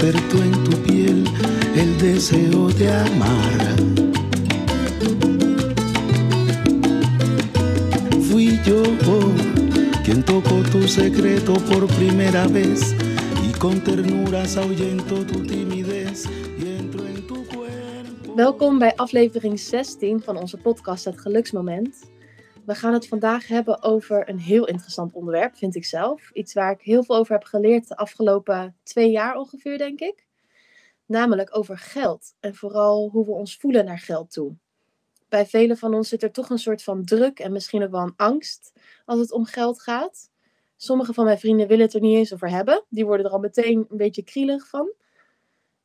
despertó en tu piel el deseo de amar. Fui yo quien tocó tu secreto por primera vez y con ternuras ahuyentó tu timidez. Welkom bij aflevering 16 van onze podcast Het Geluksmoment. We gaan het vandaag hebben over een heel interessant onderwerp, vind ik zelf. Iets waar ik heel veel over heb geleerd de afgelopen twee jaar ongeveer, denk ik. Namelijk over geld en vooral hoe we ons voelen naar geld toe. Bij velen van ons zit er toch een soort van druk en misschien ook wel een angst als het om geld gaat. Sommige van mijn vrienden willen het er niet eens over hebben. Die worden er al meteen een beetje krielig van.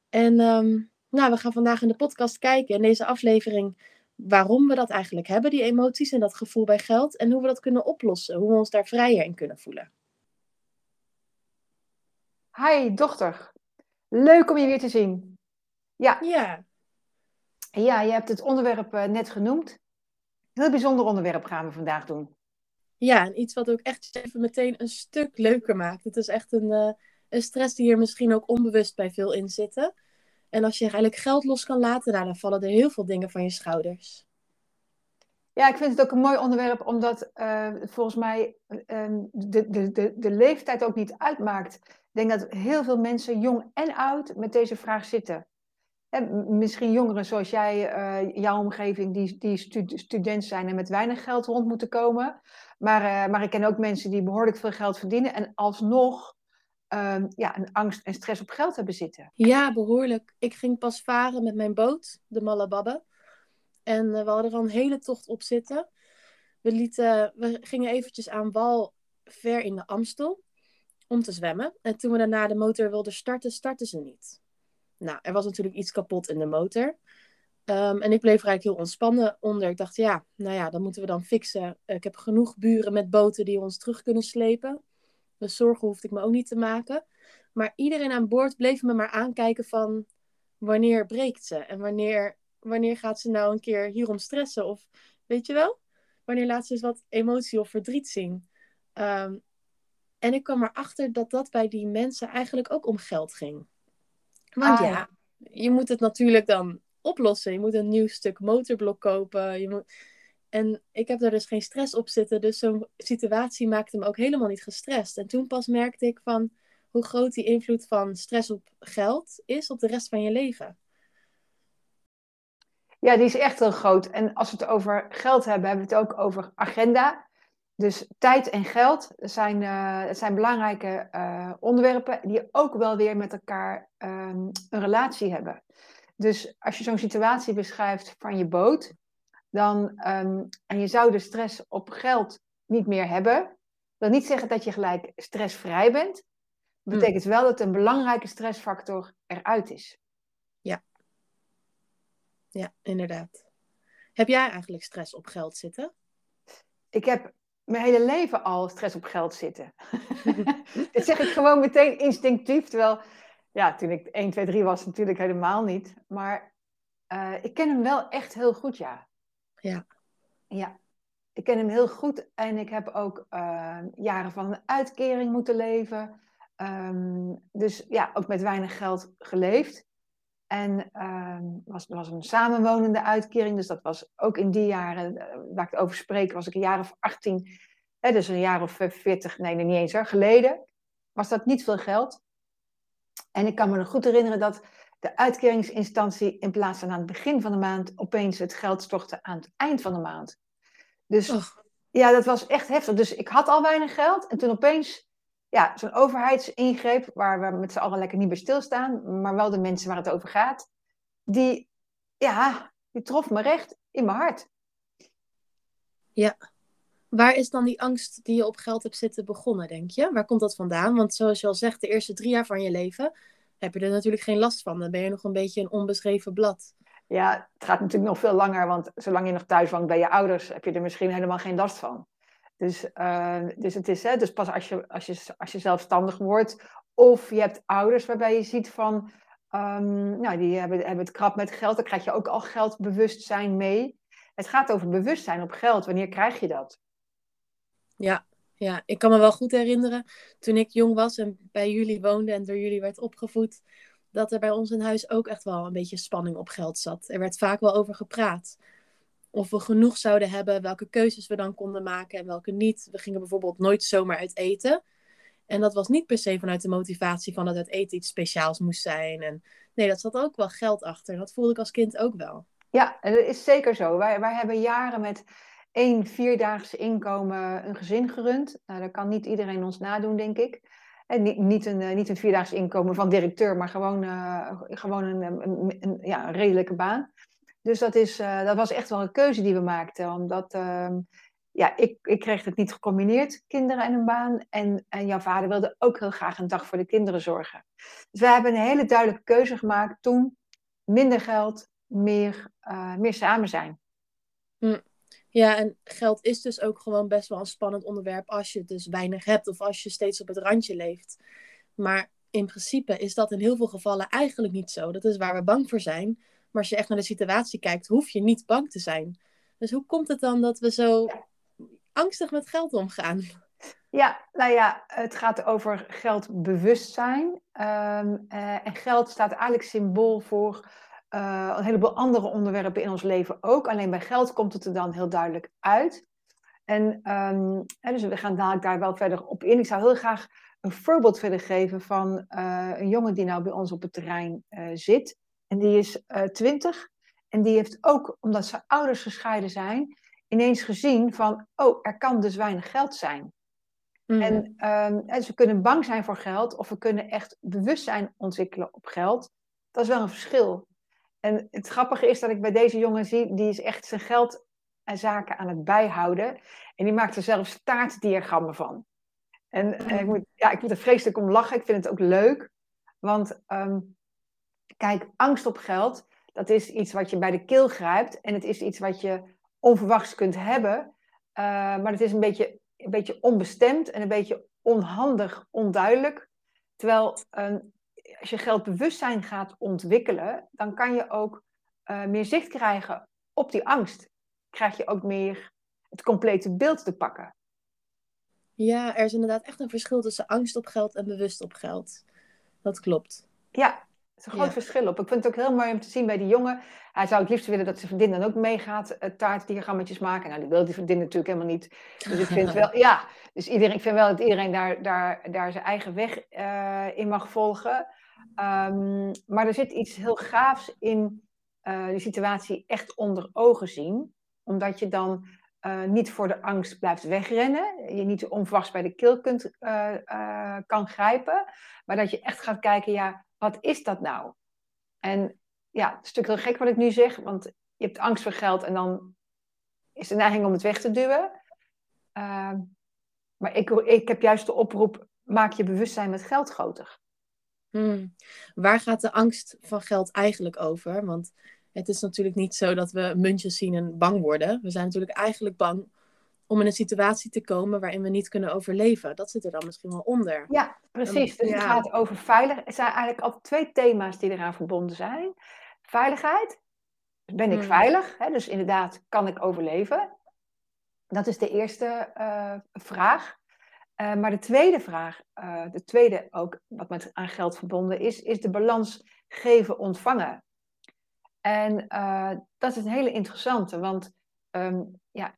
En ehm, nou, we gaan vandaag in de podcast kijken in deze aflevering waarom we dat eigenlijk hebben, die emoties en dat gevoel bij geld. En hoe we dat kunnen oplossen, hoe we ons daar vrijer in kunnen voelen. Hi, dochter. Leuk om je weer te zien. Ja. Ja. Ja, je hebt het onderwerp uh, net genoemd. Heel bijzonder onderwerp gaan we vandaag doen. Ja, en iets wat ook echt even meteen een stuk leuker maakt. Het is echt een, uh, een stress die hier misschien ook onbewust bij veel in zitten. En als je eigenlijk geld los kan laten, nou, dan vallen er heel veel dingen van je schouders. Ja, ik vind het ook een mooi onderwerp, omdat uh, volgens mij uh, de, de, de, de leeftijd ook niet uitmaakt. Ik denk dat heel veel mensen, jong en oud, met deze vraag zitten. En misschien jongeren zoals jij, uh, jouw omgeving, die, die student zijn en met weinig geld rond moeten komen. Maar, maar ik ken ook mensen die behoorlijk veel geld verdienen en alsnog um, ja, een angst en stress op geld hebben zitten. Ja, behoorlijk. Ik ging pas varen met mijn boot, de Malababbe. En uh, we hadden er al een hele tocht op zitten. We, lieten, we gingen eventjes aan wal ver in de Amstel om te zwemmen. En toen we daarna de motor wilden starten, startte ze niet. Nou, er was natuurlijk iets kapot in de motor. Um, en ik bleef er eigenlijk heel ontspannen onder. Ik dacht, ja, nou ja, dat moeten we dan fixen. Ik heb genoeg buren met boten die ons terug kunnen slepen. Dus zorgen hoefde ik me ook niet te maken. Maar iedereen aan boord bleef me maar aankijken van wanneer breekt ze? En wanneer, wanneer gaat ze nou een keer hierom stressen? Of weet je wel? Wanneer laat ze eens wat emotie of verdriet zien? Um, en ik kwam erachter dat dat bij die mensen eigenlijk ook om geld ging. Want ah, ja, je moet het natuurlijk dan oplossen. Je moet een nieuw stuk motorblok kopen. Je moet en ik heb daar dus geen stress op zitten. Dus zo'n situatie maakte me ook helemaal niet gestrest. En toen pas merkte ik van hoe groot die invloed van stress op geld is op de rest van je leven. Ja, die is echt heel groot. En als we het over geld hebben, hebben we het ook over agenda. Dus tijd en geld zijn, uh, zijn belangrijke uh, onderwerpen die ook wel weer met elkaar um, een relatie hebben. Dus als je zo'n situatie beschrijft van je boot, dan, um, en je zou de stress op geld niet meer hebben. Dat wil niet zeggen dat je gelijk stressvrij bent. Dat hm. betekent wel dat een belangrijke stressfactor eruit is. Ja. Ja, inderdaad. Heb jij eigenlijk stress op geld zitten? Ik heb mijn hele leven al stress op geld zitten. Dit zeg ik gewoon meteen instinctief. Terwijl, ja, toen ik 1, 2, 3 was, natuurlijk helemaal niet. Maar uh, ik ken hem wel echt heel goed, ja. Ja. Ja, ik ken hem heel goed en ik heb ook uh, jaren van een uitkering moeten leven. Um, dus ja, ook met weinig geld geleefd. En um, was, was een samenwonende uitkering, dus dat was ook in die jaren, uh, waar ik het over spreek, was ik een jaar of 18, hè, dus een jaar of 40, nee, niet eens geleden, was dat niet veel geld. En ik kan me nog goed herinneren dat de uitkeringsinstantie in plaats van aan het begin van de maand opeens het geld stortte aan het eind van de maand. Dus ja, dat was echt heftig. Dus ik had al weinig geld en toen opeens ja, zo'n overheidsingreep waar we met z'n allen lekker niet bij stilstaan, maar wel de mensen waar het over gaat, die, ja, die trof me recht in mijn hart. Ja. Waar is dan die angst die je op geld hebt zitten begonnen, denk je? Waar komt dat vandaan? Want zoals je al zegt, de eerste drie jaar van je leven heb je er natuurlijk geen last van. Dan ben je nog een beetje een onbeschreven blad. Ja, het gaat natuurlijk nog veel langer, want zolang je nog thuis woont bij je ouders, heb je er misschien helemaal geen last van. Dus, uh, dus het is hè, dus pas als je, als, je, als je zelfstandig wordt, of je hebt ouders waarbij je ziet van, um, nou, die hebben, hebben het krap met geld, dan krijg je ook al geldbewustzijn mee. Het gaat over bewustzijn op geld. Wanneer krijg je dat? Ja, Ja, ik kan me wel goed herinneren toen ik jong was en bij jullie woonde en door jullie werd opgevoed, dat er bij ons in huis ook echt wel een beetje spanning op geld zat. Er werd vaak wel over gepraat. Of we genoeg zouden hebben, welke keuzes we dan konden maken en welke niet. We gingen bijvoorbeeld nooit zomaar uit eten. En dat was niet per se vanuit de motivatie van dat het eten iets speciaals moest zijn. En nee, dat zat ook wel geld achter. Dat voelde ik als kind ook wel. Ja, dat is zeker zo. Wij, wij hebben jaren met één vierdaagse inkomen een gezin gerund. Nou, dat kan niet iedereen ons nadoen, denk ik. En niet, niet, een, eh, niet een vierdaagse inkomen van directeur, maar gewoon, uh, gewoon een, een, een, ja, een redelijke baan. Dus dat, is, uh, dat was echt wel een keuze die we maakten. Omdat uh, ja, ik, ik kreeg het niet gecombineerd, kinderen en een baan. En, en jouw vader wilde ook heel graag een dag voor de kinderen zorgen. Dus we hebben een hele duidelijke keuze gemaakt toen. Minder geld, meer, meer samen zijn. Hm. Ja, en geld is dus ook gewoon best wel een spannend onderwerp als je dus weinig hebt of als je steeds op het randje leeft. Maar in principe is dat in heel veel gevallen eigenlijk niet zo. Dat is waar we bang voor zijn. Maar als je echt naar de situatie kijkt, hoef je niet bang te zijn. Dus hoe komt het dan dat we zo angstig met geld omgaan? Ja, nou ja, het gaat over geldbewustzijn. Um, uh, en geld staat eigenlijk symbool voor uh, een heleboel andere onderwerpen in ons leven ook. Alleen bij geld komt het er dan heel duidelijk uit. En um, dus we gaan dadelijk daar wel verder op in. Ik zou heel graag een voorbeeld willen geven van uh, een jongen die nou bij ons op het terrein uh, zit. En die is twintig. en die heeft ook, omdat zijn ouders gescheiden zijn, ineens gezien van, oh, er kan dus weinig geld zijn. Mm. En um, dus we kunnen bang zijn voor geld, of we kunnen echt bewustzijn ontwikkelen op geld. Dat is wel een verschil. En het grappige is dat ik bij deze jongen zie, die is echt zijn geld en zaken aan het bijhouden. En die maakt er zelfs taartdiagrammen van. En, en ik, moet, ja, ik moet er vreselijk om lachen. Ik vind het ook leuk. Want um, kijk, angst op geld, dat is iets wat je bij de keel grijpt. En het is iets wat je onverwachts kunt hebben. Uh, maar het is een beetje, een beetje onbestemd en een beetje onhandig, onduidelijk. Terwijl een als je geldbewustzijn gaat ontwikkelen, dan kan je ook uh, meer zicht krijgen op die angst. Krijg je ook meer het complete beeld te pakken. Ja, er is inderdaad echt een verschil tussen angst op geld en bewust op geld. Dat klopt. Ja, er is een groot ja. verschil op. Ik vind het ook heel mooi om te zien bij die jongen. Hij zou het liefst willen dat zijn vriendin dan ook meegaat, uh, taartdiagrammetjes maken. Nou, die wil die vriendin natuurlijk helemaal niet. Dus ik vind wel, ja, dus iedereen, ik vind wel dat iedereen daar, daar, daar zijn eigen weg uh, in mag volgen. Um, maar er zit iets heel gaafs in uh, die situatie echt onder ogen zien. Omdat je dan uh, niet voor de angst blijft wegrennen. Je niet onverwachts bij de keel kunt, uh, kan grijpen. Maar dat je echt gaat kijken, ja, wat is dat nou? En ja, het is natuurlijk heel gek wat ik nu zeg. Want je hebt angst voor geld en dan is de neiging om het weg te duwen. Ehm, maar ik, ik heb juist de oproep, maak je bewustzijn met geld groter. Hmm. Waar gaat de angst van geld eigenlijk over? Want het is natuurlijk niet zo dat we muntjes zien en bang worden. We zijn natuurlijk eigenlijk bang om in een situatie te komen waarin we niet kunnen overleven. Dat zit er dan misschien wel onder. Ja, precies. Dus ja. het gaat over veiligheid. Er zijn eigenlijk al twee thema's die eraan verbonden zijn. Veiligheid. Ben ik hmm. veilig? Hè? Dus inderdaad, kan ik overleven? Dat is de eerste uh, vraag. Uh, maar de tweede vraag, uh, de tweede ook wat met aan geld verbonden is, is de balans geven-ontvangen. En uh, dat is een hele interessante, want um, ja,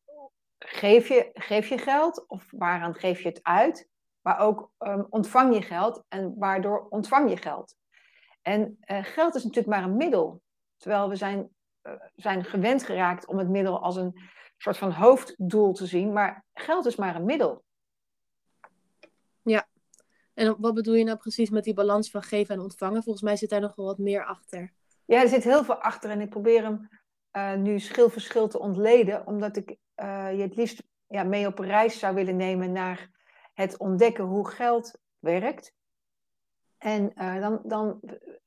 geef, je, geef je geld of waaraan geef je het uit, maar ook um, ontvang je geld en waardoor ontvang je geld. En geld is natuurlijk maar een middel, terwijl we zijn, zijn gewend geraakt om het middel als een soort van hoofddoel te zien, maar geld is maar een middel. En wat bedoel je nou precies met die balans van geven en ontvangen? Volgens mij zit daar nog wel wat meer achter. Ja, er zit heel veel achter en ik probeer hem uh, nu schil voor schil te ontleden, omdat ik uh, je het liefst ja, mee op reis zou willen nemen naar het ontdekken hoe geld werkt. En uh, dan, dan,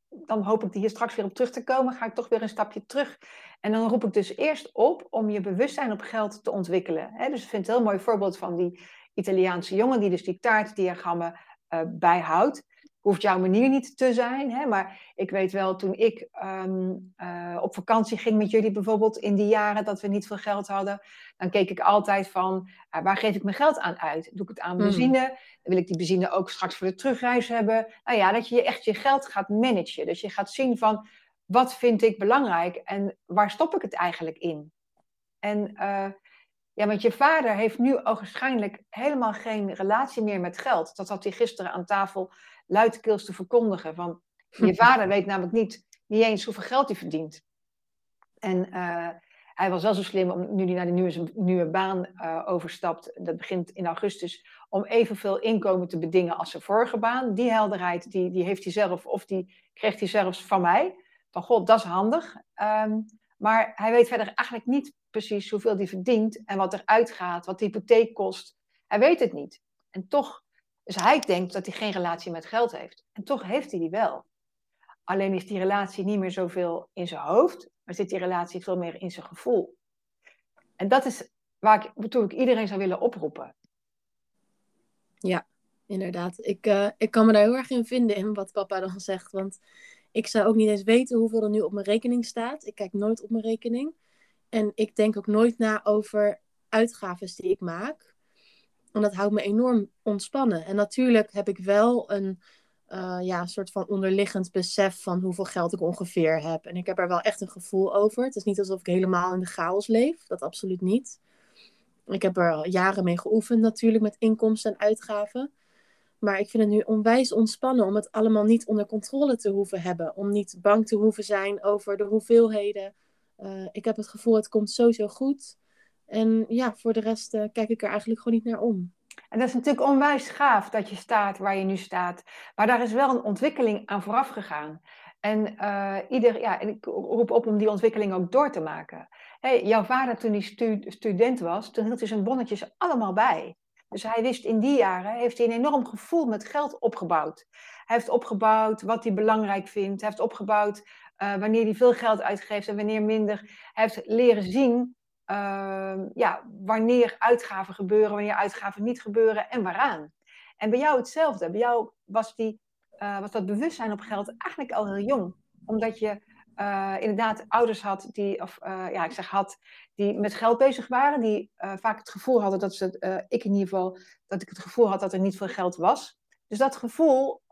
dan hoop ik hier straks weer op terug te komen, ga ik toch weer een stapje terug. En dan roep ik dus eerst op om je bewustzijn op geld te ontwikkelen. Dus ik vind het een heel mooi voorbeeld van die Italiaanse jongen die dus die taartdiagrammen uh, bijhoudt. hoeft jouw manier niet te zijn. Hè? Maar ik weet wel, toen ik ehm, eh, op vakantie ging met jullie bijvoorbeeld in die jaren dat we niet veel geld hadden, dan keek ik altijd van uh, waar geef ik mijn geld aan uit? Doe ik het aan Hmm. benzine? Dan wil ik die benzine ook straks voor de terugreis hebben. Nou ja, dat je echt je geld gaat managen. Dus je gaat zien van wat vind ik belangrijk en waar stop ik het eigenlijk in? En ja, want je vader heeft nu waarschijnlijk helemaal geen relatie meer met geld. Dat had hij gisteren aan tafel luidkeels te verkondigen. Van, je vader weet namelijk niet, niet eens hoeveel geld hij verdient. En uh, hij was wel zo slim om, nu hij naar de nieuwe, nieuwe baan uh, overstapt, dat begint in augustus, om evenveel inkomen te bedingen als zijn vorige baan. Die helderheid, die, die heeft hij zelf, of die kreeg hij zelfs van mij. Van god, dat is handig. Um, maar hij weet verder eigenlijk niet precies hoeveel hij verdient en wat er uitgaat, wat de hypotheek kost. Hij weet het niet. En toch, dus hij denkt dat hij geen relatie met geld heeft. En toch heeft hij die wel. Alleen is die relatie niet meer zoveel in zijn hoofd, maar zit die relatie veel meer in zijn gevoel. En dat is waar ik natuurlijk iedereen zou willen oproepen. Ja, inderdaad. Ik, uh, ik kan me daar heel erg in vinden in wat papa dan zegt. Want ik zou ook niet eens weten hoeveel er nu op mijn rekening staat. Ik kijk nooit op mijn rekening. En ik denk ook nooit na over uitgaven die ik maak. En dat houdt me enorm ontspannen. En natuurlijk heb ik wel een uh, ja, soort van onderliggend besef van hoeveel geld ik ongeveer heb. En ik heb er wel echt een gevoel over. Het is niet alsof ik helemaal in de chaos leef. Dat absoluut niet. Ik heb er al jaren mee geoefend natuurlijk met inkomsten en uitgaven. Maar ik vind het nu onwijs ontspannen om het allemaal niet onder controle te hoeven hebben. Om niet bang te hoeven zijn over de hoeveelheden. Uh, ik heb het gevoel, het komt sowieso goed. En ja, voor de rest uh, kijk ik er eigenlijk gewoon niet naar om. En dat is natuurlijk onwijs gaaf dat je staat waar je nu staat. Maar daar is wel een ontwikkeling aan vooraf gegaan. En, uh, ieder, ja, ik roep op om die ontwikkeling ook door te maken. Hey, jouw vader, toen hij stu student was, toen hield hij zijn bonnetjes allemaal bij. Dus hij wist in die jaren, heeft hij een enorm gevoel met geld opgebouwd. Hij heeft opgebouwd wat hij belangrijk vindt. Hij heeft opgebouwd uh, wanneer hij veel geld uitgeeft en wanneer minder. Heeft leren zien uh, ja, wanneer uitgaven gebeuren, wanneer uitgaven niet gebeuren en waaraan. En bij jou hetzelfde. Bij jou was, die, uh, was dat bewustzijn op geld eigenlijk al heel jong. Omdat je inderdaad ouders had die, of ja, ik zeg had, die met geld bezig waren. Die vaak het gevoel hadden dat ze, ik in ieder geval, dat ik het gevoel had dat er niet veel geld was. Dus dat gevoel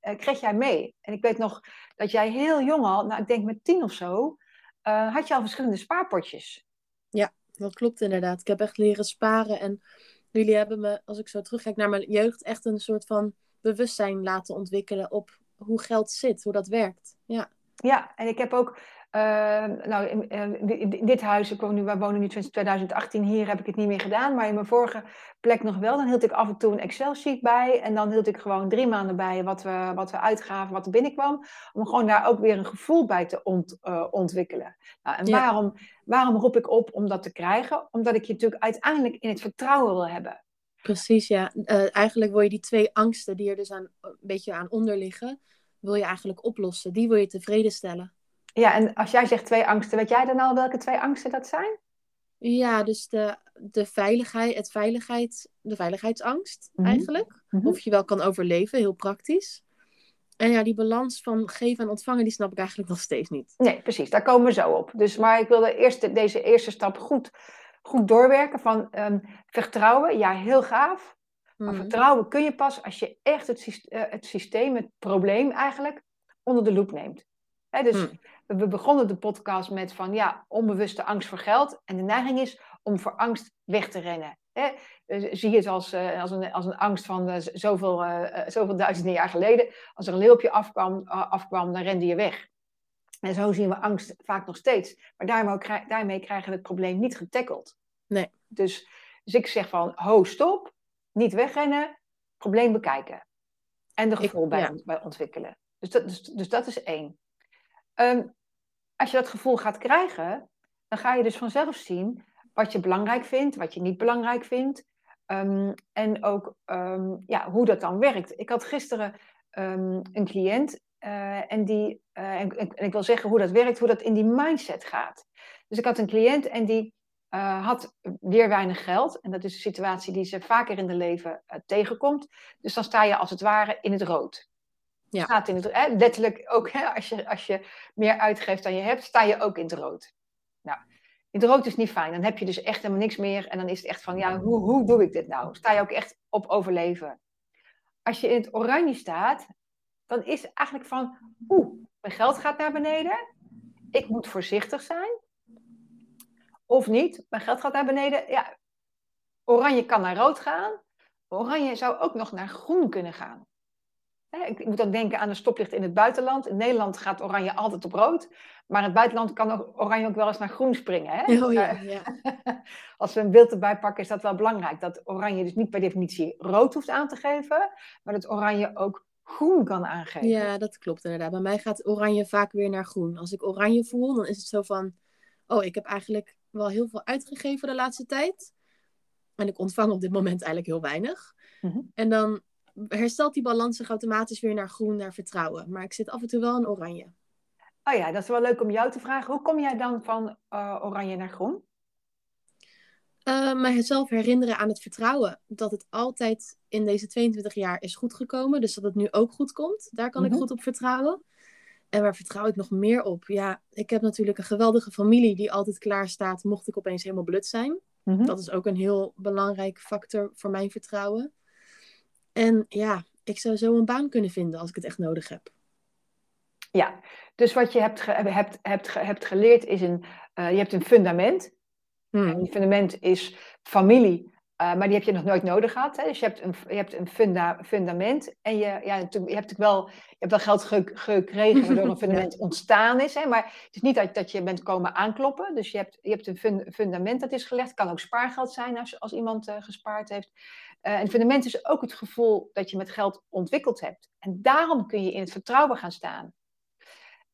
kreeg jij mee. En ik weet nog dat jij heel jong al, nou ik denk met tien of zo, had je al verschillende spaarpotjes. Ja, dat klopt inderdaad. Ik heb echt leren sparen. En jullie hebben me, als ik zo terugkijk naar mijn jeugd, echt een soort van bewustzijn laten ontwikkelen op hoe geld zit, hoe dat werkt. Ja, ja en ik heb ook, uh, nou, in, in, in, dit huis, ik woon nu, wij wonen nu sinds 2018 hier, heb ik het niet meer gedaan. Maar in mijn vorige plek nog wel. Dan hield ik af en toe een Excel-sheet bij. En dan hield ik gewoon drie maanden bij wat we, wat we uitgaven, wat er binnenkwam. Om gewoon daar ook weer een gevoel bij te ont, uh, ontwikkelen. Nou, en Ja. waarom, waarom roep ik op om dat te krijgen? Omdat ik je natuurlijk uiteindelijk in het vertrouwen wil hebben. precies. Ja, Eh, eigenlijk wil je die twee angsten die er dus aan, een beetje aan onder liggen, wil je eigenlijk oplossen. Die wil je tevreden stellen. Ja, en als jij zegt twee angsten, weet jij dan al welke twee angsten dat zijn? Ja, dus de, de veiligheid, het de veiligheidsangst Mhm. eigenlijk. Mhm. Of je wel kan overleven, heel praktisch. En ja, die balans van geven en ontvangen, die snap ik eigenlijk nog steeds niet. Nee, precies, daar komen we zo op. Dus, maar ik wilde eerst deze eerste stap goed, goed doorwerken van ehm, vertrouwen. Ja, heel gaaf. Maar Hmm. vertrouwen kun je pas als je echt het, syst- eh, het systeem, het probleem eigenlijk, onder de loep neemt. Dus. We- begonnen de podcast met van ja, onbewuste angst voor geld. En de neiging is om voor angst weg te rennen. Hè? Dus zie je het als, eh, als, een, als een angst van eh, zoveel, eh, zoveel duizenden jaar geleden. Als er een leeuw op je afkwam, afkwam, dan rende je weg. En zo zien we angst vaak nog steeds. Maar daarmee, daarmee krijgen we het probleem niet getackeld. Nee. Dus, dus ik zeg van, ho, stop. Niet wegrennen. Probleem bekijken. En er Ik- gevoel bij, ja. bij ontwikkelen. Dus dat, dus, dus dat is één. Ehm, als je dat gevoel gaat krijgen, dan ga je dus vanzelf zien wat je belangrijk vindt, wat je niet belangrijk vindt. Ehm, en ook ehm, ja, hoe dat dan werkt. Ik had gisteren ehm, een cliënt eh, en, die, eh, en, ik wil zeggen hoe dat werkt, hoe dat in die mindset gaat. Dus ik had een cliënt en die eh, had weer weinig geld. En dat is een situatie die ze vaker in de leven tegenkomt. Dus dan sta je als het ware in het rood. Ja. Staat in het, hè, letterlijk ook, hè, als, je, als je meer uitgeeft dan je hebt, sta je ook in het rood. Nou, in het rood is niet fijn. Dan heb je dus echt helemaal niks meer. En dan is het echt van, ja, hoe, hoe doe ik dit nou? Sta je ook echt op overleven. Als je in het oranje staat, dan is het eigenlijk van, oeh, mijn geld gaat naar beneden. Ik moet voorzichtig zijn. Of niet, mijn geld gaat naar beneden. Ja, oranje kan naar rood gaan. Oranje zou ook nog naar groen kunnen gaan. Ik moet ook denken aan een stoplicht in het buitenland. In Nederland gaat oranje altijd op rood. Maar in het buitenland kan oranje ook wel eens naar groen springen. Hè? Oh ja, ja. Als we een beeld erbij pakken, is dat wel belangrijk. Dat oranje dus niet per definitie rood hoeft aan te geven. Maar dat oranje ook groen kan aangeven. ja, dat klopt inderdaad. Bij mij gaat oranje vaak weer naar groen. Als ik oranje voel, dan is het zo van... Oh, ik heb eigenlijk wel heel veel uitgegeven de laatste tijd. En ik ontvang op dit moment eigenlijk heel weinig. Mhm. En dan herstelt die balans zich automatisch weer naar groen, naar vertrouwen. Maar ik zit af en toe wel in oranje. Oh ja, dat is wel leuk om jou te vragen. Hoe kom jij dan van eh, oranje naar groen? Eh, mijzelf herinneren aan het vertrouwen. Dat het altijd in deze 22 jaar is goed gekomen. Dus dat het nu ook goed komt. Daar kan Mhm. ik goed op vertrouwen. En waar vertrouw ik nog meer op? Ja, ik heb natuurlijk een geweldige familie die altijd klaar staat. Mocht ik opeens helemaal blut zijn. Mhm. Dat is ook een heel belangrijk factor voor mijn vertrouwen. En ja, ik zou zo een baan kunnen vinden als ik het echt nodig heb. Ja, dus wat je hebt, ge- hebt, hebt, ge- hebt geleerd is een, eh, je hebt een fundament. En Hmm. die fundament is familie, eh, maar die heb je nog nooit nodig gehad. Hè? Dus je hebt een, je hebt een funda, fundament en je, ja, je hebt wel, je hebt wel geld ge- gekregen waardoor een fundament ontstaan is. Hè? Maar het is niet dat, dat je bent komen aankloppen. Dus je hebt, je hebt een fun- fundament dat is gelegd. Het kan ook spaargeld zijn als, als iemand eh, gespaard heeft. Eh, en fundament is ook het gevoel dat je met geld ontwikkeld hebt. En daarom kun je in het vertrouwen gaan staan.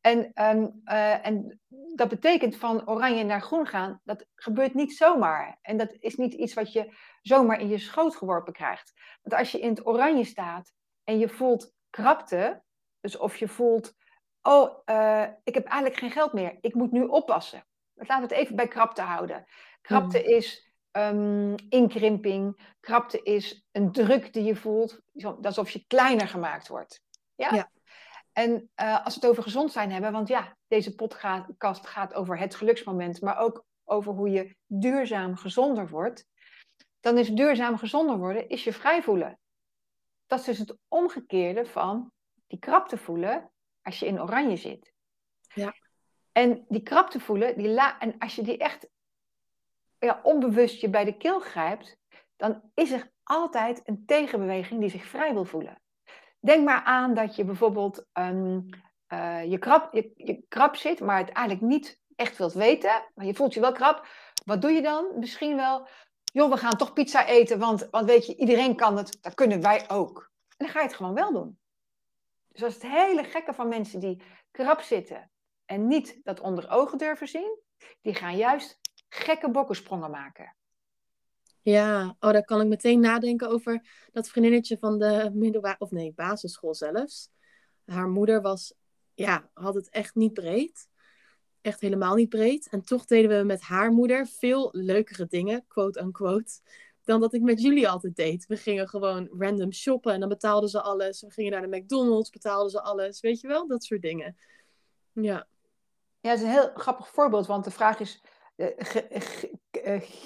En, ehm, eh, en dat betekent van oranje naar groen gaan, dat gebeurt niet zomaar. En dat is niet iets wat je zomaar in je schoot geworpen krijgt. Want als je in het oranje staat en je voelt krapte, dus of je voelt, oh, eh, ik heb eigenlijk geen geld meer, ik moet nu oppassen. Laten we het even bij krapte houden. Krapte is ehm, inkrimping, krapte is een druk die je voelt, alsof je kleiner gemaakt wordt. Ja? Ja. En eh, als we het over gezond zijn hebben, want ja, deze podcast gaat over het geluksmoment, maar ook over hoe je duurzaam gezonder wordt. Dan is duurzaam gezonder worden, is je vrij voelen. Dat is dus het omgekeerde van die krapte voelen als je in oranje zit. Ja. En die krapte voelen, die la en als je die echt ja, onbewust je bij de keel grijpt, dan is er altijd een tegenbeweging die zich vrij wil voelen. Denk maar aan dat je bijvoorbeeld ehm, eh, je, krap, je, krap zit, maar het eigenlijk niet echt wilt weten. Maar je voelt je wel krap. Wat doe je dan? Misschien wel, joh, we gaan toch pizza eten, want, want weet je, iedereen kan het, dat kunnen wij ook. En dan ga je het gewoon wel doen. Dus dat is het hele gekke van mensen die krap zitten en niet dat onder ogen durven zien, die gaan juist gekke bokkensprongen maken. Ja, oh, daar kan ik meteen nadenken over dat vriendinnetje van de middelbare, of nee, basisschool zelfs. Haar moeder was, ja, had het echt niet breed. Echt helemaal niet breed. En toch deden we met haar moeder veel leukere dingen, quote unquote, dan dat ik met jullie altijd deed. We gingen gewoon random shoppen en dan betaalden ze alles. We gingen naar de McDonald's, betaalden ze alles. Weet je wel, dat soort dingen. Ja, Ja, dat is een heel grappig voorbeeld, want de vraag is,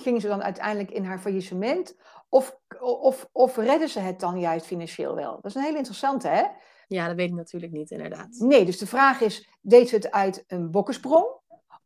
ging ze dan uiteindelijk in haar faillissement of, of, of redden ze het dan juist financieel wel? Dat is een hele interessante, hè? ja dat weet ik natuurlijk niet, inderdaad. Nee, dus de vraag is, deed ze het uit een bokkensprong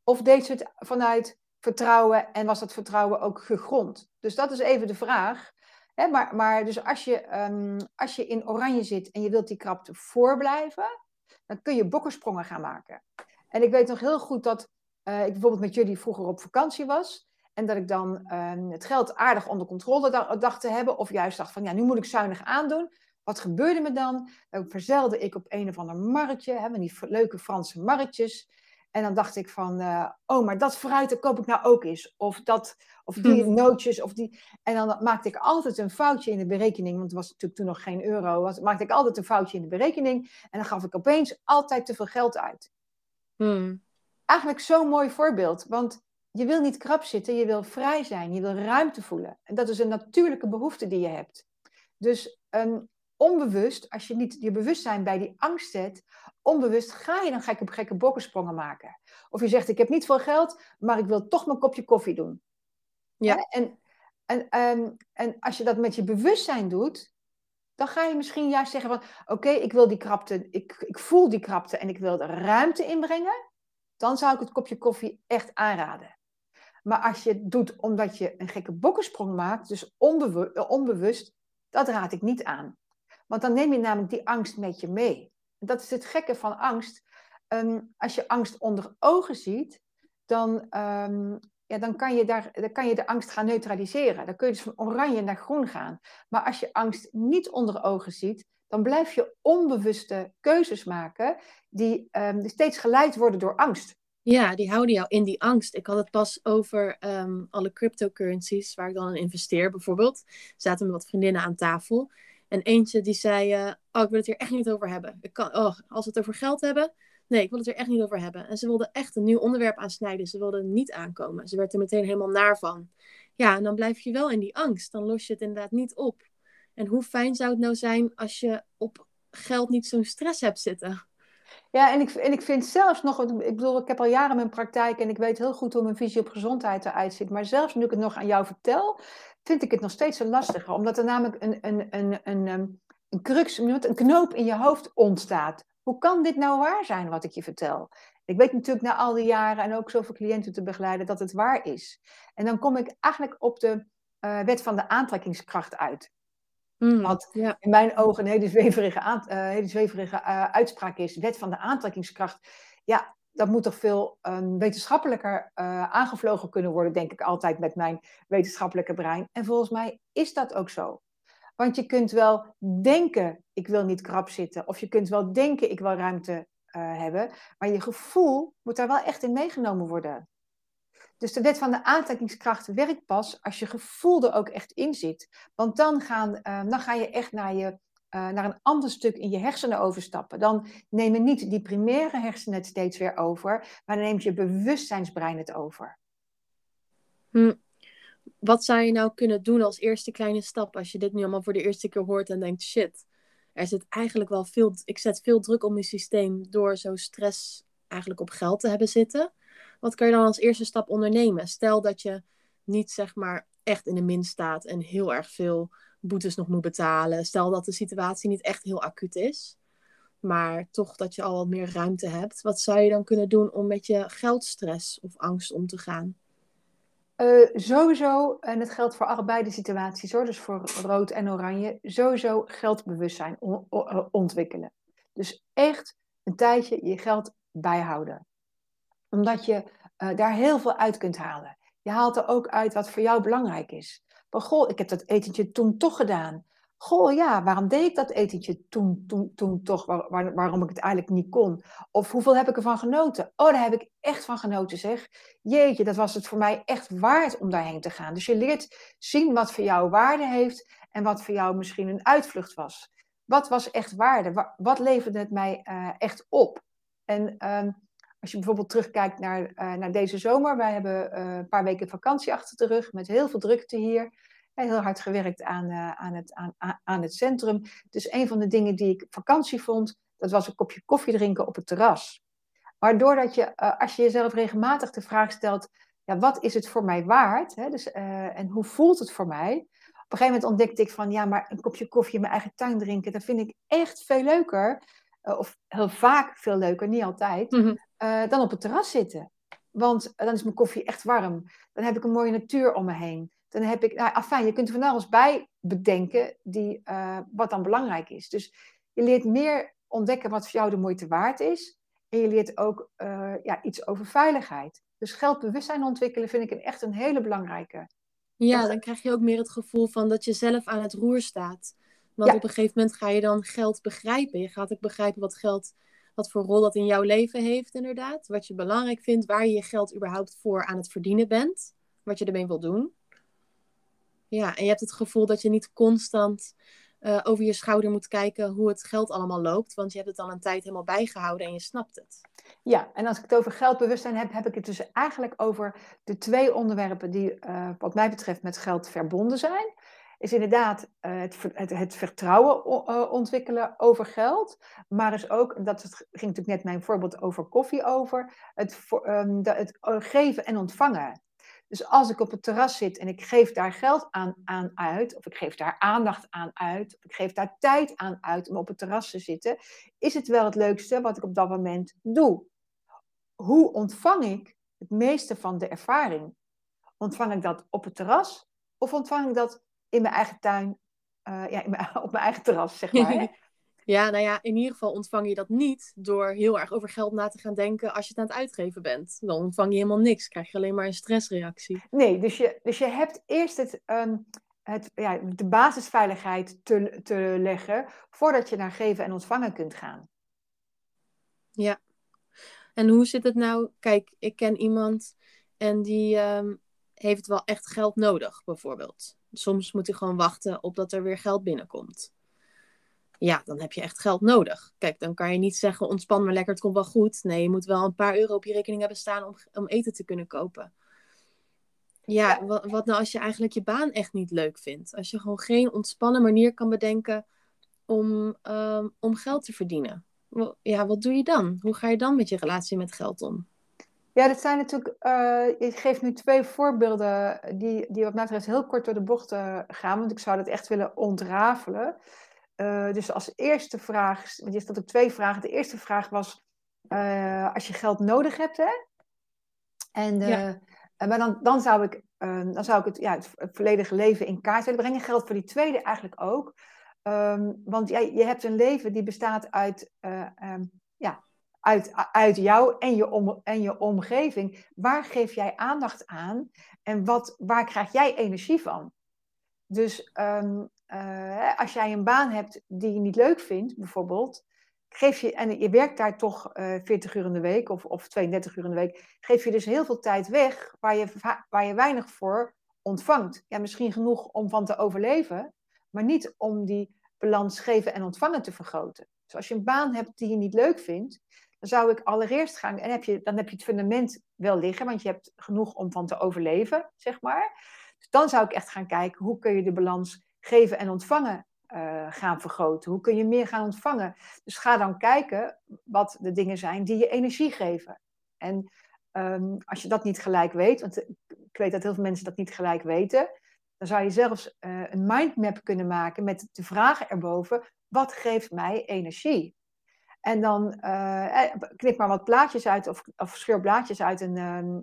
of deed ze het vanuit vertrouwen en was dat vertrouwen ook gegrond? Dus dat is even de vraag. Hè, maar, maar dus als je, ehm, als je in oranje zit en je wilt die krapte voorblijven, dan kun je bokkensprongen gaan maken. En ik weet nog heel goed dat eh, ik bijvoorbeeld met jullie vroeger op vakantie was. En dat ik dan ehm, het geld aardig onder controle da- dacht te hebben. Of juist dacht van, ja, nu moet ik zuinig aandoen. Wat gebeurde me dan? Dan verzelde ik op een of ander marktje. Hè, van die leuke Franse marktjes. En dan dacht ik van, eh, oh, maar dat fruit, dat koop ik nou ook eens. Of, dat, of die nootjes, of die... En dan maakte ik altijd een foutje in de berekening. Want het was natuurlijk toen nog geen euro. Was, maakte ik altijd een foutje in de berekening. En dan gaf ik opeens altijd te veel geld uit Hmm. Eigenlijk zo'n mooi voorbeeld. Want je wil niet krap zitten, je wil vrij zijn, je wil ruimte voelen. En dat is een natuurlijke behoefte die je hebt. Dus onbewust, als je niet je bewustzijn bij die angst zet, onbewust ga je dan gekke, gekke bokkensprongen maken. Of je zegt, ik heb niet veel geld, maar ik wil toch mijn kopje koffie doen. Ja. En, en, ehm, en als je dat met je bewustzijn doet, dan ga je misschien juist zeggen van, oké, ik wil die krapte, ik, ik voel die krapte en ik wil er ruimte inbrengen. Dan zou ik het kopje koffie echt aanraden. Maar als je het doet omdat je een gekke bokkensprong maakt, dus onbewust, dat raad ik niet aan. Want dan neem je namelijk die angst met je mee. Dat is het gekke van angst. Ehm, als je angst onder ogen ziet, dan, ehm, ja, dan, kan je daar, dan kan je de angst gaan neutraliseren. Dan kun je dus van oranje naar groen gaan. Maar als je angst niet onder ogen ziet, dan blijf je onbewuste keuzes maken die um, steeds geleid worden door angst. Ja, die houden jou in die angst. Ik had het pas over alle cryptocurrencies waar ik dan in investeer, bijvoorbeeld. Zaten met wat vriendinnen aan tafel. En eentje die zei, uh, oh, ik wil het hier echt niet over hebben. Ik kan, oh, als we het over geld hebben, nee, ik wil het er echt niet over hebben. En ze wilde echt een nieuw onderwerp aansnijden. Ze wilde niet aankomen. Ze werd er meteen helemaal naar van. Ja, en dan blijf je wel in die angst. Dan los je het inderdaad niet op. En hoe fijn zou het nou zijn als je op geld niet zo'n stress hebt zitten? Ja, en ik, en ik vind zelfs nog, ik bedoel, ik heb al jaren mijn praktijk en ik weet heel goed hoe mijn visie op gezondheid eruit ziet. Maar zelfs nu ik het nog aan jou vertel, vind ik het nog steeds zo lastiger. Omdat er namelijk een, een, een, een, ehm, een crux, een knoop in je hoofd ontstaat. Hoe kan dit nou waar zijn wat ik je vertel? Ik weet natuurlijk na al die jaren en ook zoveel cliënten te begeleiden dat het waar is. En dan kom ik eigenlijk op de uh, wet van de aantrekkingskracht uit. Mm, wat ja. in mijn ogen een hele zweverige, uh, hele zweverige uh, uitspraak is. Wet van de aantrekkingskracht. Ja, dat moet toch veel um, wetenschappelijker uh, aangevlogen kunnen worden, denk ik altijd met mijn wetenschappelijke brein. En volgens mij is dat ook zo. Want je kunt wel denken, ik wil niet krap zitten. Of je kunt wel denken, ik wil ruimte hebben. Maar je gevoel moet daar wel echt in meegenomen worden. Dus de wet van de aantrekkingskracht werkt pas als je gevoel er ook echt in zit. Want dan, gaan, uh, dan ga je echt naar je uh, naar een ander stuk in je hersenen overstappen. Dan nemen niet die primaire hersenen het steeds weer over, maar dan neemt je bewustzijnsbrein het over. Hm. Wat zou je nou kunnen doen als eerste kleine stap als je dit nu allemaal voor de eerste keer hoort en denkt: shit, er zit eigenlijk wel veel, ik zet veel druk op mijn systeem door zo stress eigenlijk op geld te hebben zitten. Wat kan je dan als eerste stap ondernemen? Stel dat je niet zeg maar echt in de min staat en heel erg veel boetes nog moet betalen. Stel dat de situatie niet echt heel acuut is, maar toch dat je al wat meer ruimte hebt. Wat zou je dan kunnen doen om met je geldstress of angst om te gaan? Uh, sowieso, en het geldt voor allebei de situaties hoor, dus voor rood en oranje, sowieso geldbewustzijn ontwikkelen. Dus echt een tijdje je geld bijhouden. Omdat je uh, daar heel veel uit kunt halen. Je haalt er ook uit wat voor jou belangrijk is. Maar goh, ik heb dat etentje toen toch gedaan. Goh, ja, waarom deed ik dat etentje toen, toen, toen toch? Waar, waarom ik het eigenlijk niet kon? Of hoeveel heb ik ervan genoten? Oh, daar heb ik echt van genoten, zeg. Jeetje, dat was het voor mij echt waard om daarheen te gaan. Dus je leert zien wat voor jou waarde heeft en wat voor jou misschien een uitvlucht was. Wat was echt waarde? Wat leverde het mij uh, echt op? En um, als je bijvoorbeeld terugkijkt naar, uh, naar deze zomer, wij hebben uh, een paar weken vakantie achter de rug met heel veel drukte hier. Heel hard gewerkt aan, uh, aan, het, aan, aan het centrum. Dus een van de dingen die ik vakantie vond, dat was een kopje koffie drinken op het terras. Waardoor dat je, als je jezelf regelmatig de vraag stelt, ja, wat is het voor mij waard? Hè? Dus, en hoe voelt het voor mij? Op een gegeven moment ontdekte ik van, ja, maar een kopje koffie in mijn eigen tuin drinken, dat vind ik echt veel leuker. of heel vaak veel leuker, niet altijd. Mm uh, dan op het terras zitten. Want dan is mijn koffie echt warm. Dan heb ik een mooie natuur om me heen. Dan heb ik, nou, afijn, je kunt er van alles bij bedenken die, uh, wat dan belangrijk is. Dus je leert meer ontdekken wat voor jou de moeite waard is. En je leert ook uh, ja, iets over veiligheid. Dus geldbewustzijn ontwikkelen vind ik een, echt een hele belangrijke. Ja, dan krijg je ook meer het gevoel van dat je zelf aan het roer staat. Want op een gegeven moment ga je dan geld begrijpen. Je gaat ook begrijpen wat geld wat voor rol dat in jouw leven heeft, inderdaad. Wat je belangrijk vindt, waar je je geld überhaupt voor aan het verdienen bent. Wat je ermee wil doen. Ja, en je hebt het gevoel dat je niet constant uh, over je schouder moet kijken hoe het geld allemaal loopt. Want je hebt het al een tijd helemaal bijgehouden en je snapt het. Ja, en als ik het over geldbewustzijn heb, heb ik het dus eigenlijk over de twee onderwerpen die, uh, wat mij betreft, met geld verbonden zijn. Is inderdaad uh, het, het, het, vertrouwen uh, ontwikkelen over geld. Maar is ook, dat het, ging natuurlijk net mijn voorbeeld over koffie over, het, de, het geven en ontvangen. Dus als ik op het terras zit en ik geef daar geld aan, aan uit, of ik geef daar aandacht aan uit, of ik geef daar tijd aan uit om op het terras te zitten, is het wel het leukste wat ik op dat moment doe. Hoe ontvang ik het meeste van de ervaring? Ontvang ik dat op het terras of ontvang ik dat in mijn eigen tuin, uh, ja, mijn, op mijn eigen terras, zeg maar? Ja, nou ja, in ieder geval ontvang je dat niet door heel erg over geld na te gaan denken als je het aan het uitgeven bent. Dan ontvang je helemaal niks, krijg je alleen maar een stressreactie. Nee, dus je, dus je hebt eerst het, um, het, ja, de basisveiligheid te, te leggen voordat je naar geven en ontvangen kunt gaan. Ja, en hoe zit het nou? Kijk, ik ken iemand en die um, heeft wel echt geld nodig, bijvoorbeeld. Soms moet hij gewoon wachten op dat er weer geld binnenkomt ja, dan heb je echt geld nodig. Kijk, dan kan je niet zeggen ontspan maar lekker, het komt wel goed. Nee, je moet wel een paar euro op je rekening hebben staan om, om eten te kunnen kopen. Ja, Wat, wat nou als je eigenlijk je baan echt niet leuk vindt? Als je gewoon geen ontspannen manier kan bedenken om, um, om geld te verdienen. Ja, wat doe je dan? Hoe ga je dan met je relatie met geld om? Ja, dat zijn natuurlijk. Uh, ik geef nu twee voorbeelden die, die wat mij betreft heel kort door de bocht uh, gaan, want ik zou dat echt willen ontrafelen. Uh, dus als eerste vraag, want je stelt ook twee vragen. De eerste vraag was, als je geld nodig hebt, hè? En, ja. maar dan, dan, zou ik, dan zou ik het, ja, het, volledige leven in kaart willen brengen. Geldt voor die tweede eigenlijk ook. Um, want ja, je hebt een leven die bestaat uit, um, ja, uit, uit jou en je, om, en je omgeving. Waar geef jij aandacht aan en wat, waar krijg jij energie van? Dus um, uh, als jij een baan hebt die je niet leuk vindt, bijvoorbeeld, geef je, en je werkt daar toch uh, eh, 40 uur in de week of, of 32 uur in de week, geef je dus heel veel tijd weg waar je, waar je weinig voor ontvangt. Ja, misschien genoeg om van te overleven, maar niet om die balans geven en ontvangen te vergroten. Dus als je een baan hebt die je niet leuk vindt, zou ik allereerst gaan, en heb je, dan heb je het fundament wel liggen, want je hebt genoeg om van te overleven, zeg maar. Dus dan zou ik echt gaan kijken, hoe kun je de balans geven en ontvangen uh, gaan vergroten? Hoe kun je meer gaan ontvangen? Dus ga dan kijken wat de dingen zijn die je energie geven. En um, als je dat niet gelijk weet, want ik weet dat heel veel mensen dat niet gelijk weten, dan zou je zelfs uh, een mindmap kunnen maken met de vragen erboven: wat geeft mij energie? En dan uh, knip maar wat plaatjes uit of, of scheur blaadjes uit een,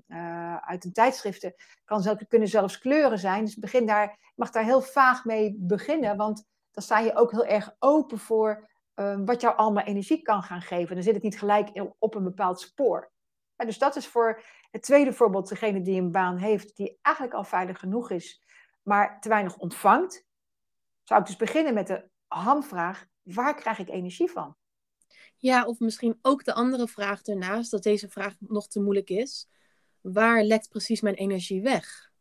uh, uit een tijdschriften. Kan zelf, kunnen zelfs kleuren zijn. Dus begin daar, mag daar heel vaag mee beginnen. Want dan sta je ook heel erg open voor uh, wat jou allemaal energie kan gaan geven. Dan zit het niet gelijk op een bepaald spoor. En dus dat is voor het tweede voorbeeld degene die een baan heeft, die eigenlijk al veilig genoeg is, maar te weinig ontvangt. Zou ik dus beginnen met de hamvraag, waar krijg ik energie van? Ja, of misschien ook de andere vraag ernaast, dat deze vraag nog te moeilijk is. Waar lekt precies mijn energie weg?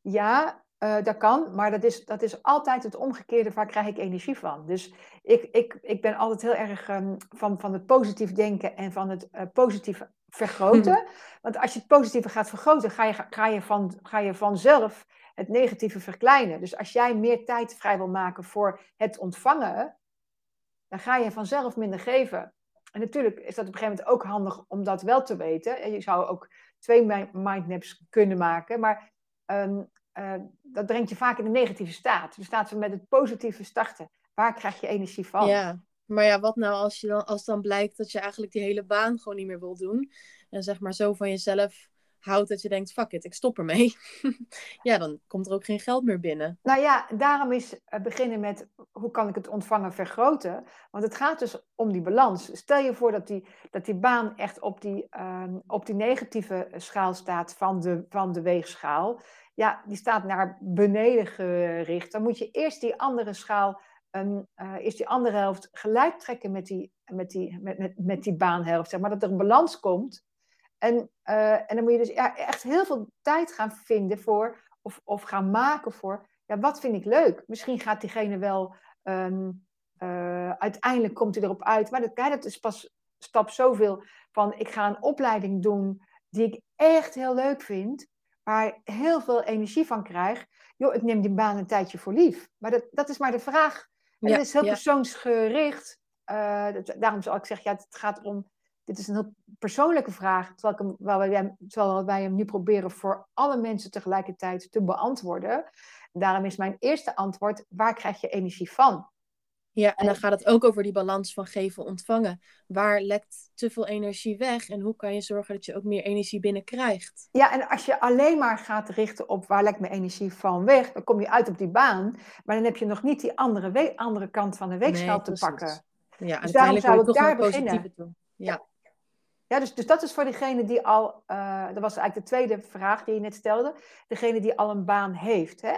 Ja, uh, dat kan, maar dat is, dat is altijd het omgekeerde. Waar krijg ik energie van? Dus ik, ik, ik ben altijd heel erg um, van, van het positief denken en van het uh, positief vergroten. Want als je het positieve gaat vergroten, ga je, ga, je van, ga je vanzelf het negatieve verkleinen. Dus als jij meer tijd vrij wil maken voor het ontvangen, dan ga je vanzelf minder geven. En natuurlijk is dat op een gegeven moment ook handig om dat wel te weten. En je zou ook twee mindmaps kunnen maken, maar um, uh, dat brengt je vaak in een negatieve staat. Dus staat met het positieve starten. Waar krijg je energie van? Ja, maar ja, wat nou als, je dan, als dan blijkt dat je eigenlijk die hele baan gewoon niet meer wil doen? En zeg maar zo van jezelf houdt dat je denkt, fuck it, ik stop ermee. ja, dan komt er ook geen geld meer binnen. Nou ja, daarom is uh, beginnen met hoe kan ik het ontvangen vergroten. Want het gaat dus om die balans. Stel je voor dat die, dat die baan echt op die, uh, op die negatieve schaal staat van de, van de weegschaal. Ja, die staat naar beneden gericht. Dan moet je eerst die andere schaal um, uh, is die andere helft gelijk trekken met die, met die, met, met, met die baanhelft. Zeg maar dat er een balans komt en, uh, en dan moet je dus ja, echt heel veel tijd gaan vinden voor, of, of gaan maken voor, ja, wat vind ik leuk? Misschien gaat diegene wel, um, uh, uiteindelijk komt hij erop uit, maar dat, dat is pas stap zoveel van, ik ga een opleiding doen die ik echt heel leuk vind, waar ik heel veel energie van krijg. joh, ik neem die baan een tijdje voor lief. Maar dat, dat is maar de vraag. En Ja, het is heel ja. persoonsgericht. Eh, dat- daarom zal ik zeggen, ja, het gaat om, dit is een heel persoonlijke vraag, terwijl, ik hem, wij, terwijl wij hem nu proberen voor alle mensen tegelijkertijd te beantwoorden. Daarom is mijn eerste antwoord, waar krijg je energie van? Ja, en dan gaat het ook over die balans van geven ontvangen. Waar lekt te veel energie weg en hoe kan je zorgen dat je ook meer energie binnenkrijgt? Ja, en als je alleen maar gaat richten op waar lekt mijn energie van weg, dan kom je uit op die baan, maar dan heb je nog niet die andere, andere kant van de weegschaal Nee, te pakken. Ja, Dus daarom zou ik daar beginnen. Ja, Ja, dus, dus dat is voor degene die al, eh, dat was eigenlijk de tweede vraag die je net stelde, degene die al een baan heeft. Hè?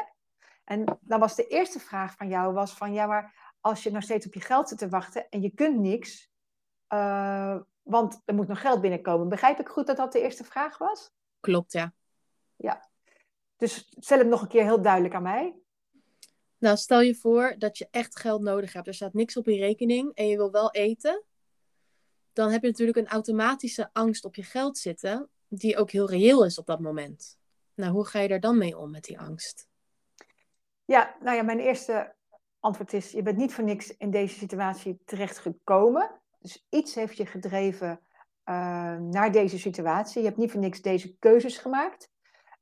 En dan was de eerste vraag van jou, was van ja, maar als je nog steeds op je geld zit te wachten en je kunt niks, eh, want er moet nog geld binnenkomen. Begrijp ik goed dat dat de eerste vraag was? klopt ja. Dus stel hem nog een keer heel duidelijk aan mij. Nou, stel je voor dat je echt geld nodig hebt. Er staat niks op je rekening en je wil wel eten. Dan heb je natuurlijk een automatische angst op je geld zitten, die ook heel reëel is op dat moment. Nou, hoe ga je daar dan mee om met die angst? Ja, nou ja, mijn eerste antwoord is: je bent niet voor niks in deze situatie terechtgekomen. Dus iets heeft je gedreven eh, naar deze situatie. Je hebt niet voor niks deze keuzes gemaakt.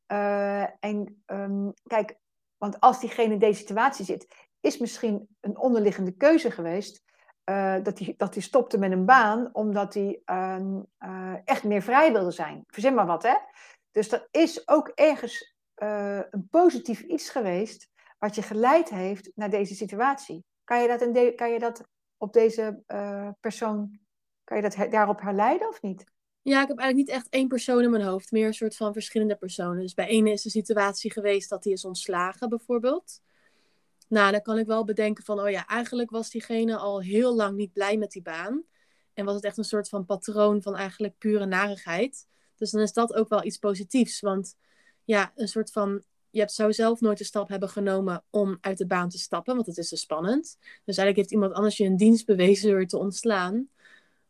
Eh, en ehm, kijk, want als diegene in deze situatie zit, is misschien een onderliggende keuze geweest. Eh, dat hij dat hij stopte met een baan omdat hij ehm, eh, echt meer vrij wilde zijn. Verzin maar wat, hè? Dus dat is ook ergens eh, een positief iets geweest wat je geleid heeft naar deze situatie. Kan je dat, de- kan je dat op deze persoon, kan je dat he- daarop herleiden of niet? Ja, ik heb eigenlijk niet echt één persoon in mijn hoofd, meer een soort van verschillende personen. Dus bij ene is de situatie geweest dat hij is ontslagen, bijvoorbeeld. Nou, dan kan ik wel bedenken van, oh ja, eigenlijk was diegene al heel lang niet blij met die baan. En was het echt een soort van patroon van eigenlijk pure narigheid. Dus dan is dat ook wel iets positiefs. Want ja, een soort van, je hebt, zou zelf nooit de stap hebben genomen om uit de baan te stappen, want het is te spannend. Dus eigenlijk heeft iemand anders je een dienst bewezen door je te ontslaan.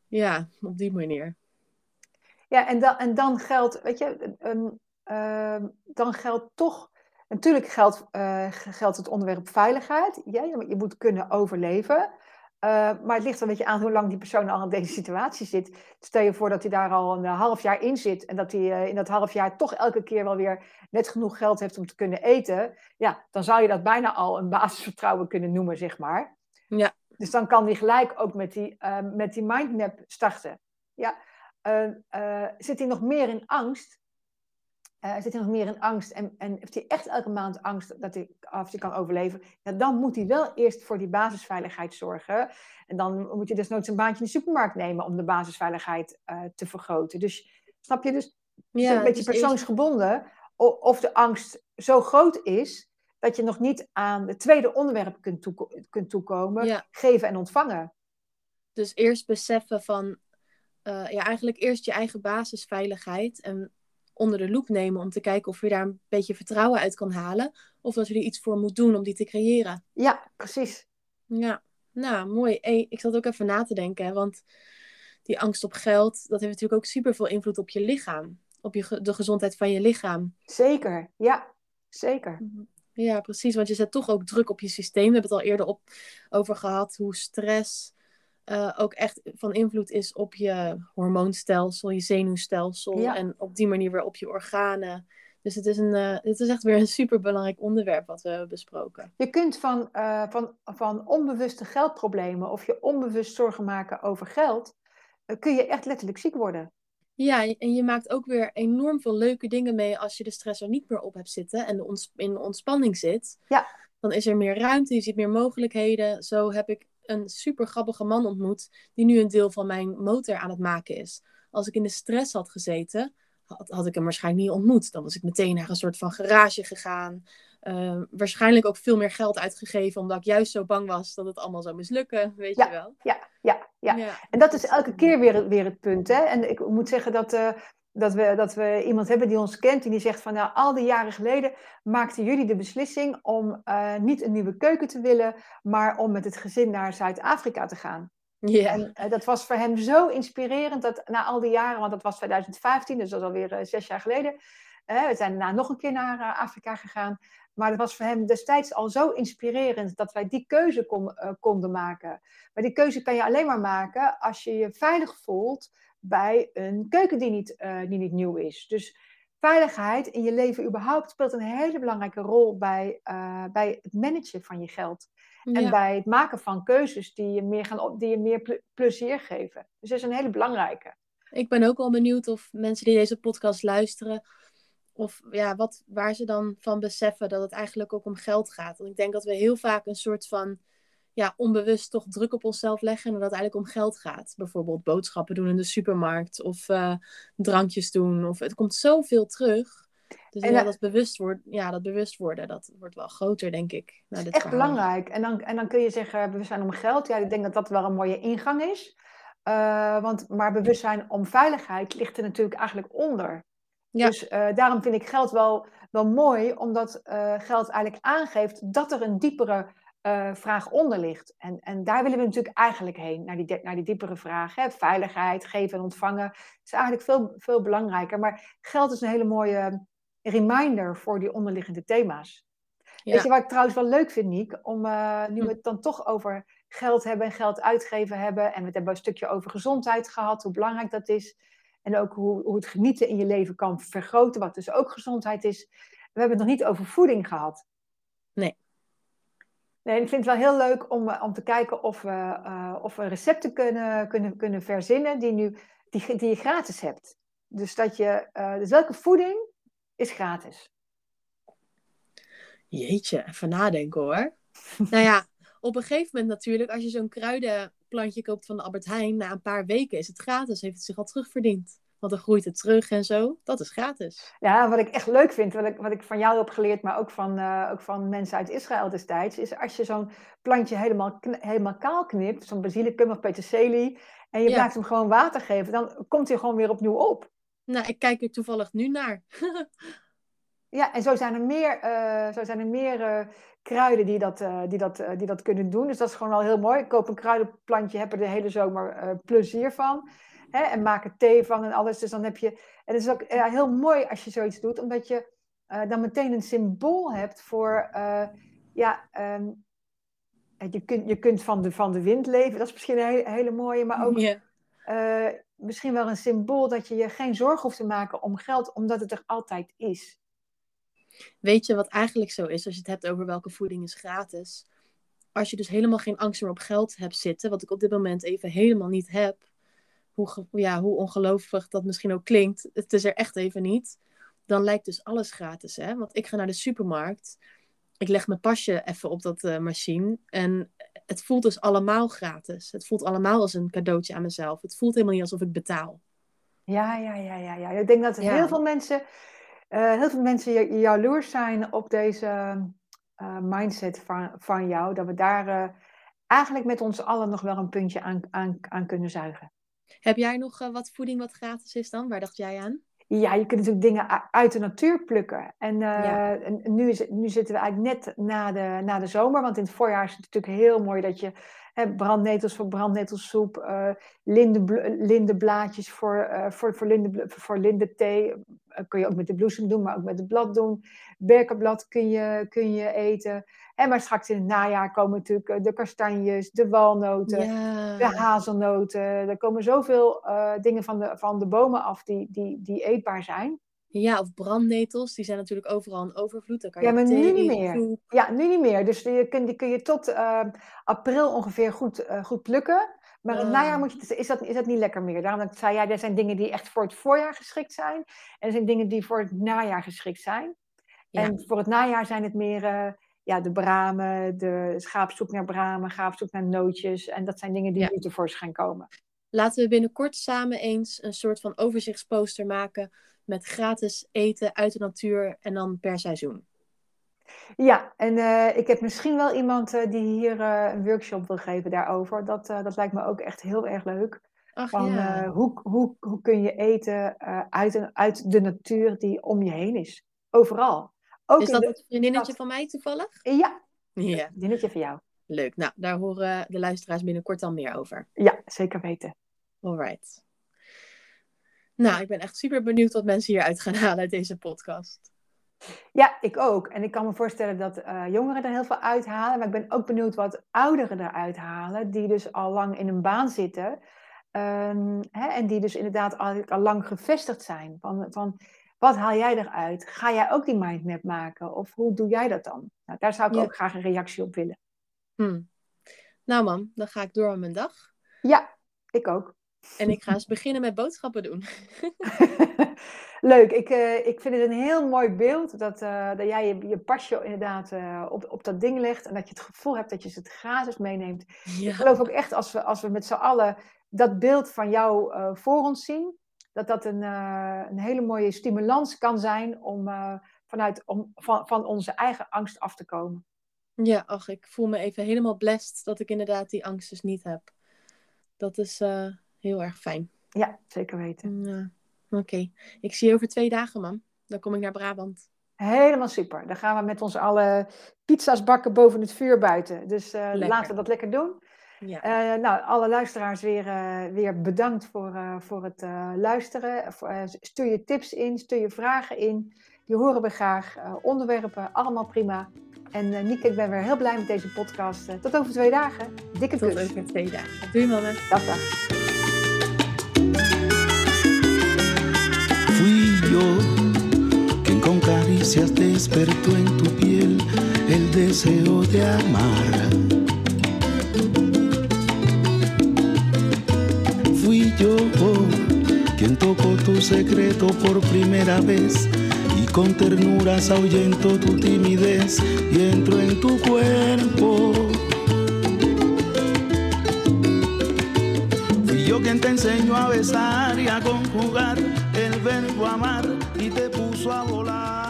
Ja, op die manier. Ja, en dan, en dan geldt, weet je, ehm, ehm, dan geldt toch, natuurlijk geldt, eh, geldt het onderwerp veiligheid. Ja, je, moet kunnen overleven. Eh, maar het ligt een beetje aan hoe lang die persoon al in deze situatie zit. Stel je voor dat hij daar al een half jaar in zit en dat hij eh, in dat half jaar toch elke keer wel weer net genoeg geld heeft om te kunnen eten. Ja, dan zou je dat bijna al een basisvertrouwen kunnen noemen, zeg maar. Ja. Dus dan kan hij gelijk ook met die, eh, met die mindmap starten. Ja, zit hij nog meer in angst? Eh, zit hij nog meer in angst en, en heeft hij echt elke maand angst dat hij, of hij kan overleven? Ja, dan moet hij wel eerst voor die basisveiligheid zorgen. En dan moet je desnoods een baantje in de supermarkt nemen om de basisveiligheid eh, te vergroten. Dus snap je? Dus Ja, een beetje dus persoonsgebonden of de angst zo groot is dat je nog niet aan het tweede onderwerp kunt, toeko- kunt toekomen, Ja. geven en ontvangen. Dus eerst beseffen van, eh, ja, eigenlijk eerst je eigen basisveiligheid en onder de loep nemen om te kijken of je daar een beetje vertrouwen uit kan halen. Of dat je er iets voor moet doen om die te creëren. Ja, precies. Ja, nou mooi. Hey, ik zat ook even na te denken, hè, want die angst op geld, dat heeft natuurlijk ook super veel invloed op je lichaam. Op je, de gezondheid van je lichaam. Zeker. Ja, zeker. Ja, precies. Want je zet toch ook druk op je systeem. We hebben het al eerder op, over gehad hoe stress eh, ook echt van invloed is op je hormoonstelsel, je zenuwstelsel. Ja. En op die manier weer op je organen. Dus het is, een, eh, het is echt weer een superbelangrijk onderwerp wat we hebben besproken. Je kunt van, eh, van, van onbewuste geldproblemen of je onbewust zorgen maken over geld, kun je echt letterlijk ziek worden. Ja, en je maakt ook weer enorm veel leuke dingen mee als je de stress er niet meer op hebt zitten en de ons- in de ontspanning zit. Ja. Dan is er meer ruimte, je ziet meer mogelijkheden. Zo heb ik een super grappige man ontmoet die nu een deel van mijn motor aan het maken is. Als ik in de stress had gezeten, had, had ik hem waarschijnlijk niet ontmoet. Dan was ik meteen naar een soort van garage gegaan. Eh, waarschijnlijk ook veel meer geld uitgegeven, omdat ik juist zo bang was dat het allemaal zou mislukken, weet Ja. je wel. Ja, ja, ja. Ja. En dat is elke keer weer, weer het punt. Hè? En ik moet zeggen dat, eh, dat, we, dat we iemand hebben die ons kent en die zegt van nou, al die jaren geleden maakten jullie de beslissing om eh, niet een nieuwe keuken te willen, maar om met het gezin naar Zuid-Afrika te gaan. Ja. En eh, dat was voor hem zo inspirerend dat na al die jaren, want dat was 2015, dus dat is alweer eh, zes jaar geleden, we zijn daarna nog een keer naar Afrika gegaan. Maar het was voor hem destijds al zo inspirerend dat wij die keuze kon, uh, konden maken. Maar die keuze kan je alleen maar maken als je je veilig voelt bij een keuken die niet, uh, die niet nieuw is. Dus veiligheid in je leven überhaupt speelt een hele belangrijke rol bij, uh, bij het managen van je geld. Ja. En bij het maken van keuzes die je meer, gaan op, die je meer plezier geven. Dus dat is een hele belangrijke. Ik ben ook wel benieuwd of mensen die deze podcast luisteren, of ja, wat, waar ze dan van beseffen dat het eigenlijk ook om geld gaat. Want ik denk dat we heel vaak een soort van ja, onbewust toch druk op onszelf leggen en dat het eigenlijk om geld gaat. Bijvoorbeeld boodschappen doen in de supermarkt of uh, drankjes doen. Of, het komt zoveel terug. Dus en ja, dat, bewust wordt, ja, dat bewust worden, dat wordt wel groter, denk ik. Dat is echt verhaal. belangrijk. En dan, en dan kun je zeggen, bewustzijn om geld. Ja, ik denk dat dat wel een mooie ingang is. Uh, want, maar bewustzijn om veiligheid ligt er natuurlijk eigenlijk onder. Ja. Dus uh, daarom vind ik geld wel, wel mooi, omdat uh, geld eigenlijk aangeeft dat er een diepere uh, vraag onder ligt. En, en daar willen we natuurlijk eigenlijk heen, naar die, naar die diepere vraag. Hè? Veiligheid, geven en ontvangen is eigenlijk veel, veel belangrijker. Maar geld is een hele mooie reminder voor die onderliggende thema's. Ja. Weet je wat ik trouwens wel leuk vind, Niek? Om, nu we het dan toch over geld hebben en geld uitgeven hebben. En we hebben een stukje over gezondheid gehad, hoe belangrijk dat is. En ook hoe, hoe het genieten in je leven kan vergroten, wat dus ook gezondheid is. We hebben het nog niet over voeding gehad. Nee. Nee, ik vind het wel heel leuk om, om te kijken of we, uh, of we recepten kunnen, kunnen, kunnen verzinnen die, nu, die, die je gratis hebt. Dus, dat je, uh, dus welke voeding is gratis? Jeetje, even nadenken hoor. nou ja, op een gegeven moment natuurlijk, als je zo'n kruidenplantje koopt van de Albert Heijn, na een paar weken is het gratis, heeft het zich al terugverdiend. Want dan groeit het terug en zo. Dat is gratis. Ja, wat ik echt leuk vind, wat ik, wat ik van jou heb geleerd, maar ook van, uh, ook van mensen uit Israël destijds, is als je zo'n plantje helemaal, helemaal kaal knipt, zo'n basilicum of peterselie, en je ja. blijft hem gewoon water geven, dan komt hij gewoon weer opnieuw op. Nou, ik kijk er toevallig nu naar. ja, en zo zijn er meer, uh, zo zijn er meer uh, kruiden die dat, uh, die, dat, die dat kunnen doen. Dus dat is gewoon wel heel mooi. Ik koop een kruidenplantje, heb er de hele zomer plezier van. Hè, en maak er thee van en alles. Dus dan heb je. En het is ook ja, heel mooi als je zoiets doet, omdat je uh, dan meteen een symbool hebt voor. Uh, ja, um, je, kunt, je kunt van de, van de wind leven. Dat is misschien een hele, hele mooie, maar ook. Yeah. Uh, misschien wel een symbool dat je je geen zorgen hoeft te maken om geld, omdat het er altijd is. Weet je wat eigenlijk zo is als je het hebt over welke voeding is gratis? Als je dus helemaal geen angst meer op geld hebt zitten, wat ik op dit moment even helemaal niet heb, hoe, ja, hoe ongelooflijk dat misschien ook klinkt, het is er echt even niet. Dan lijkt dus alles gratis. Hè? Want ik ga naar de supermarkt. Ik leg mijn pasje even op dat uh, machine. En het voelt dus allemaal gratis. Het voelt allemaal als een cadeautje aan mezelf. Het voelt helemaal niet alsof ik betaal. Ja, ja, ja, ja. ja. Ik denk dat ja. heel veel mensen, uh, heel veel mensen jaloers zijn op deze uh, mindset van, van jou. Dat we daar eigenlijk met ons allen nog wel een puntje aan, aan, aan kunnen zuigen. Heb jij nog uh, wat voeding wat gratis is dan? Waar dacht jij aan? Ja, je kunt natuurlijk dingen uit de natuur plukken. En, uh, ja. en nu, is, nu zitten we eigenlijk net na de, na de zomer. Want in het voorjaar is het natuurlijk heel mooi dat je brandnetels voor brandnetelsoep, uh, linde, lindeblaadjes voor, uh, voor, voor, linde, voor lindethee. kun je ook met de bloesem doen, maar ook met het blad doen. Berkenblad kun je, kun je eten. En maar straks in het najaar komen natuurlijk de kastanjes, de walnoten, ja. de hazelnoten. Er komen zoveel uh, dingen van de, van de bomen af die, die, die eetbaar zijn. Ja, of brandnetels, die zijn natuurlijk overal in overvloed. Dan kan je ja, maar nu niet meer. Ja, nu niet meer. Dus die kun, die kun je tot uh, april ongeveer goed, uh, goed plukken. Maar in het najaar moet je, is, dat, is dat niet lekker meer. Daarom zei jij, er zijn dingen die echt voor het voorjaar geschikt zijn. En er zijn dingen die voor het najaar geschikt zijn. Ja. En voor het najaar zijn het meer ja, de bramen, de schaapsoep naar bramen, schaapsoep naar nootjes. En dat zijn dingen die ja. nu tevoorschijn komen. Laten we binnenkort samen eens een soort van overzichtsposter maken met gratis eten uit de natuur en dan per seizoen. Ja, en uh, ik heb misschien wel iemand uh, die hier uh, een workshop wil geven daarover. Dat, dat lijkt me ook echt heel erg leuk. Ach, Van, ja. hoe, hoe, hoe kun je eten uit, een, uit de natuur die om je heen is? Overal. Ook is dat het vriendinnetje van mij toevallig? Ja, ja. vriendinnetje van jou. Leuk. Nou, daar horen de luisteraars binnenkort dan meer over. Ja, zeker weten. Alright. Nou, ik ben echt super benieuwd wat mensen hieruit gaan halen uit deze podcast. Ja, ik ook. En ik kan me voorstellen dat uh, jongeren er heel veel uithalen. Maar ik ben ook benieuwd wat ouderen eruit halen. Die dus al lang in een baan zitten. Um, hè, en die dus inderdaad al, al lang gevestigd zijn. Van, van wat haal jij eruit? Ga jij ook die mindmap maken? Of hoe doe jij dat dan? Nou, daar zou ik ook graag een reactie op willen. Hmm. Nou mam, dan ga ik door met mijn dag. Ja, ik ook. En ik ga eens beginnen met boodschappen doen. Leuk, ik, uh, ik vind het een heel mooi beeld dat, uh, dat jij je, je pasje inderdaad uh, op, op dat ding legt en dat je het gevoel hebt dat je het gratis meeneemt. Ja. Ik geloof ook echt als we, als we met z'n allen dat beeld van jou voor ons zien, dat dat een, een hele mooie stimulans kan zijn om, vanuit, om van, van onze eigen angst af te komen. Ja, ach, ik voel me even helemaal blessed dat ik inderdaad die angst dus niet heb. Dat is heel erg fijn. Ja, zeker weten. Ja. Oké, ik zie je over twee dagen, man. Dan kom ik naar Brabant. Helemaal super. Dan gaan we met ons alle pizza's bakken boven het vuur buiten. Dus uh, laten we dat lekker doen. Ja. Uh, nou, alle luisteraars weer, uh, weer bedankt voor, voor het luisteren. stuur je tips in, stuur je vragen in. Die horen we graag. onderwerpen, allemaal prima. En Nieke, ik ben weer heel blij met deze podcast. tot over twee dagen. Dikke kus. Tot over twee dagen. Doei mannen. Dag, dag. Caricias despertó en tu piel el deseo de amar. Fui yo quien tocó tu secreto por primera vez y con ternuras ahuyentó tu timidez y entró en tu cuerpo. Fui yo quien te enseñó a besar y a conjugar el verbo amar y te puso a volar.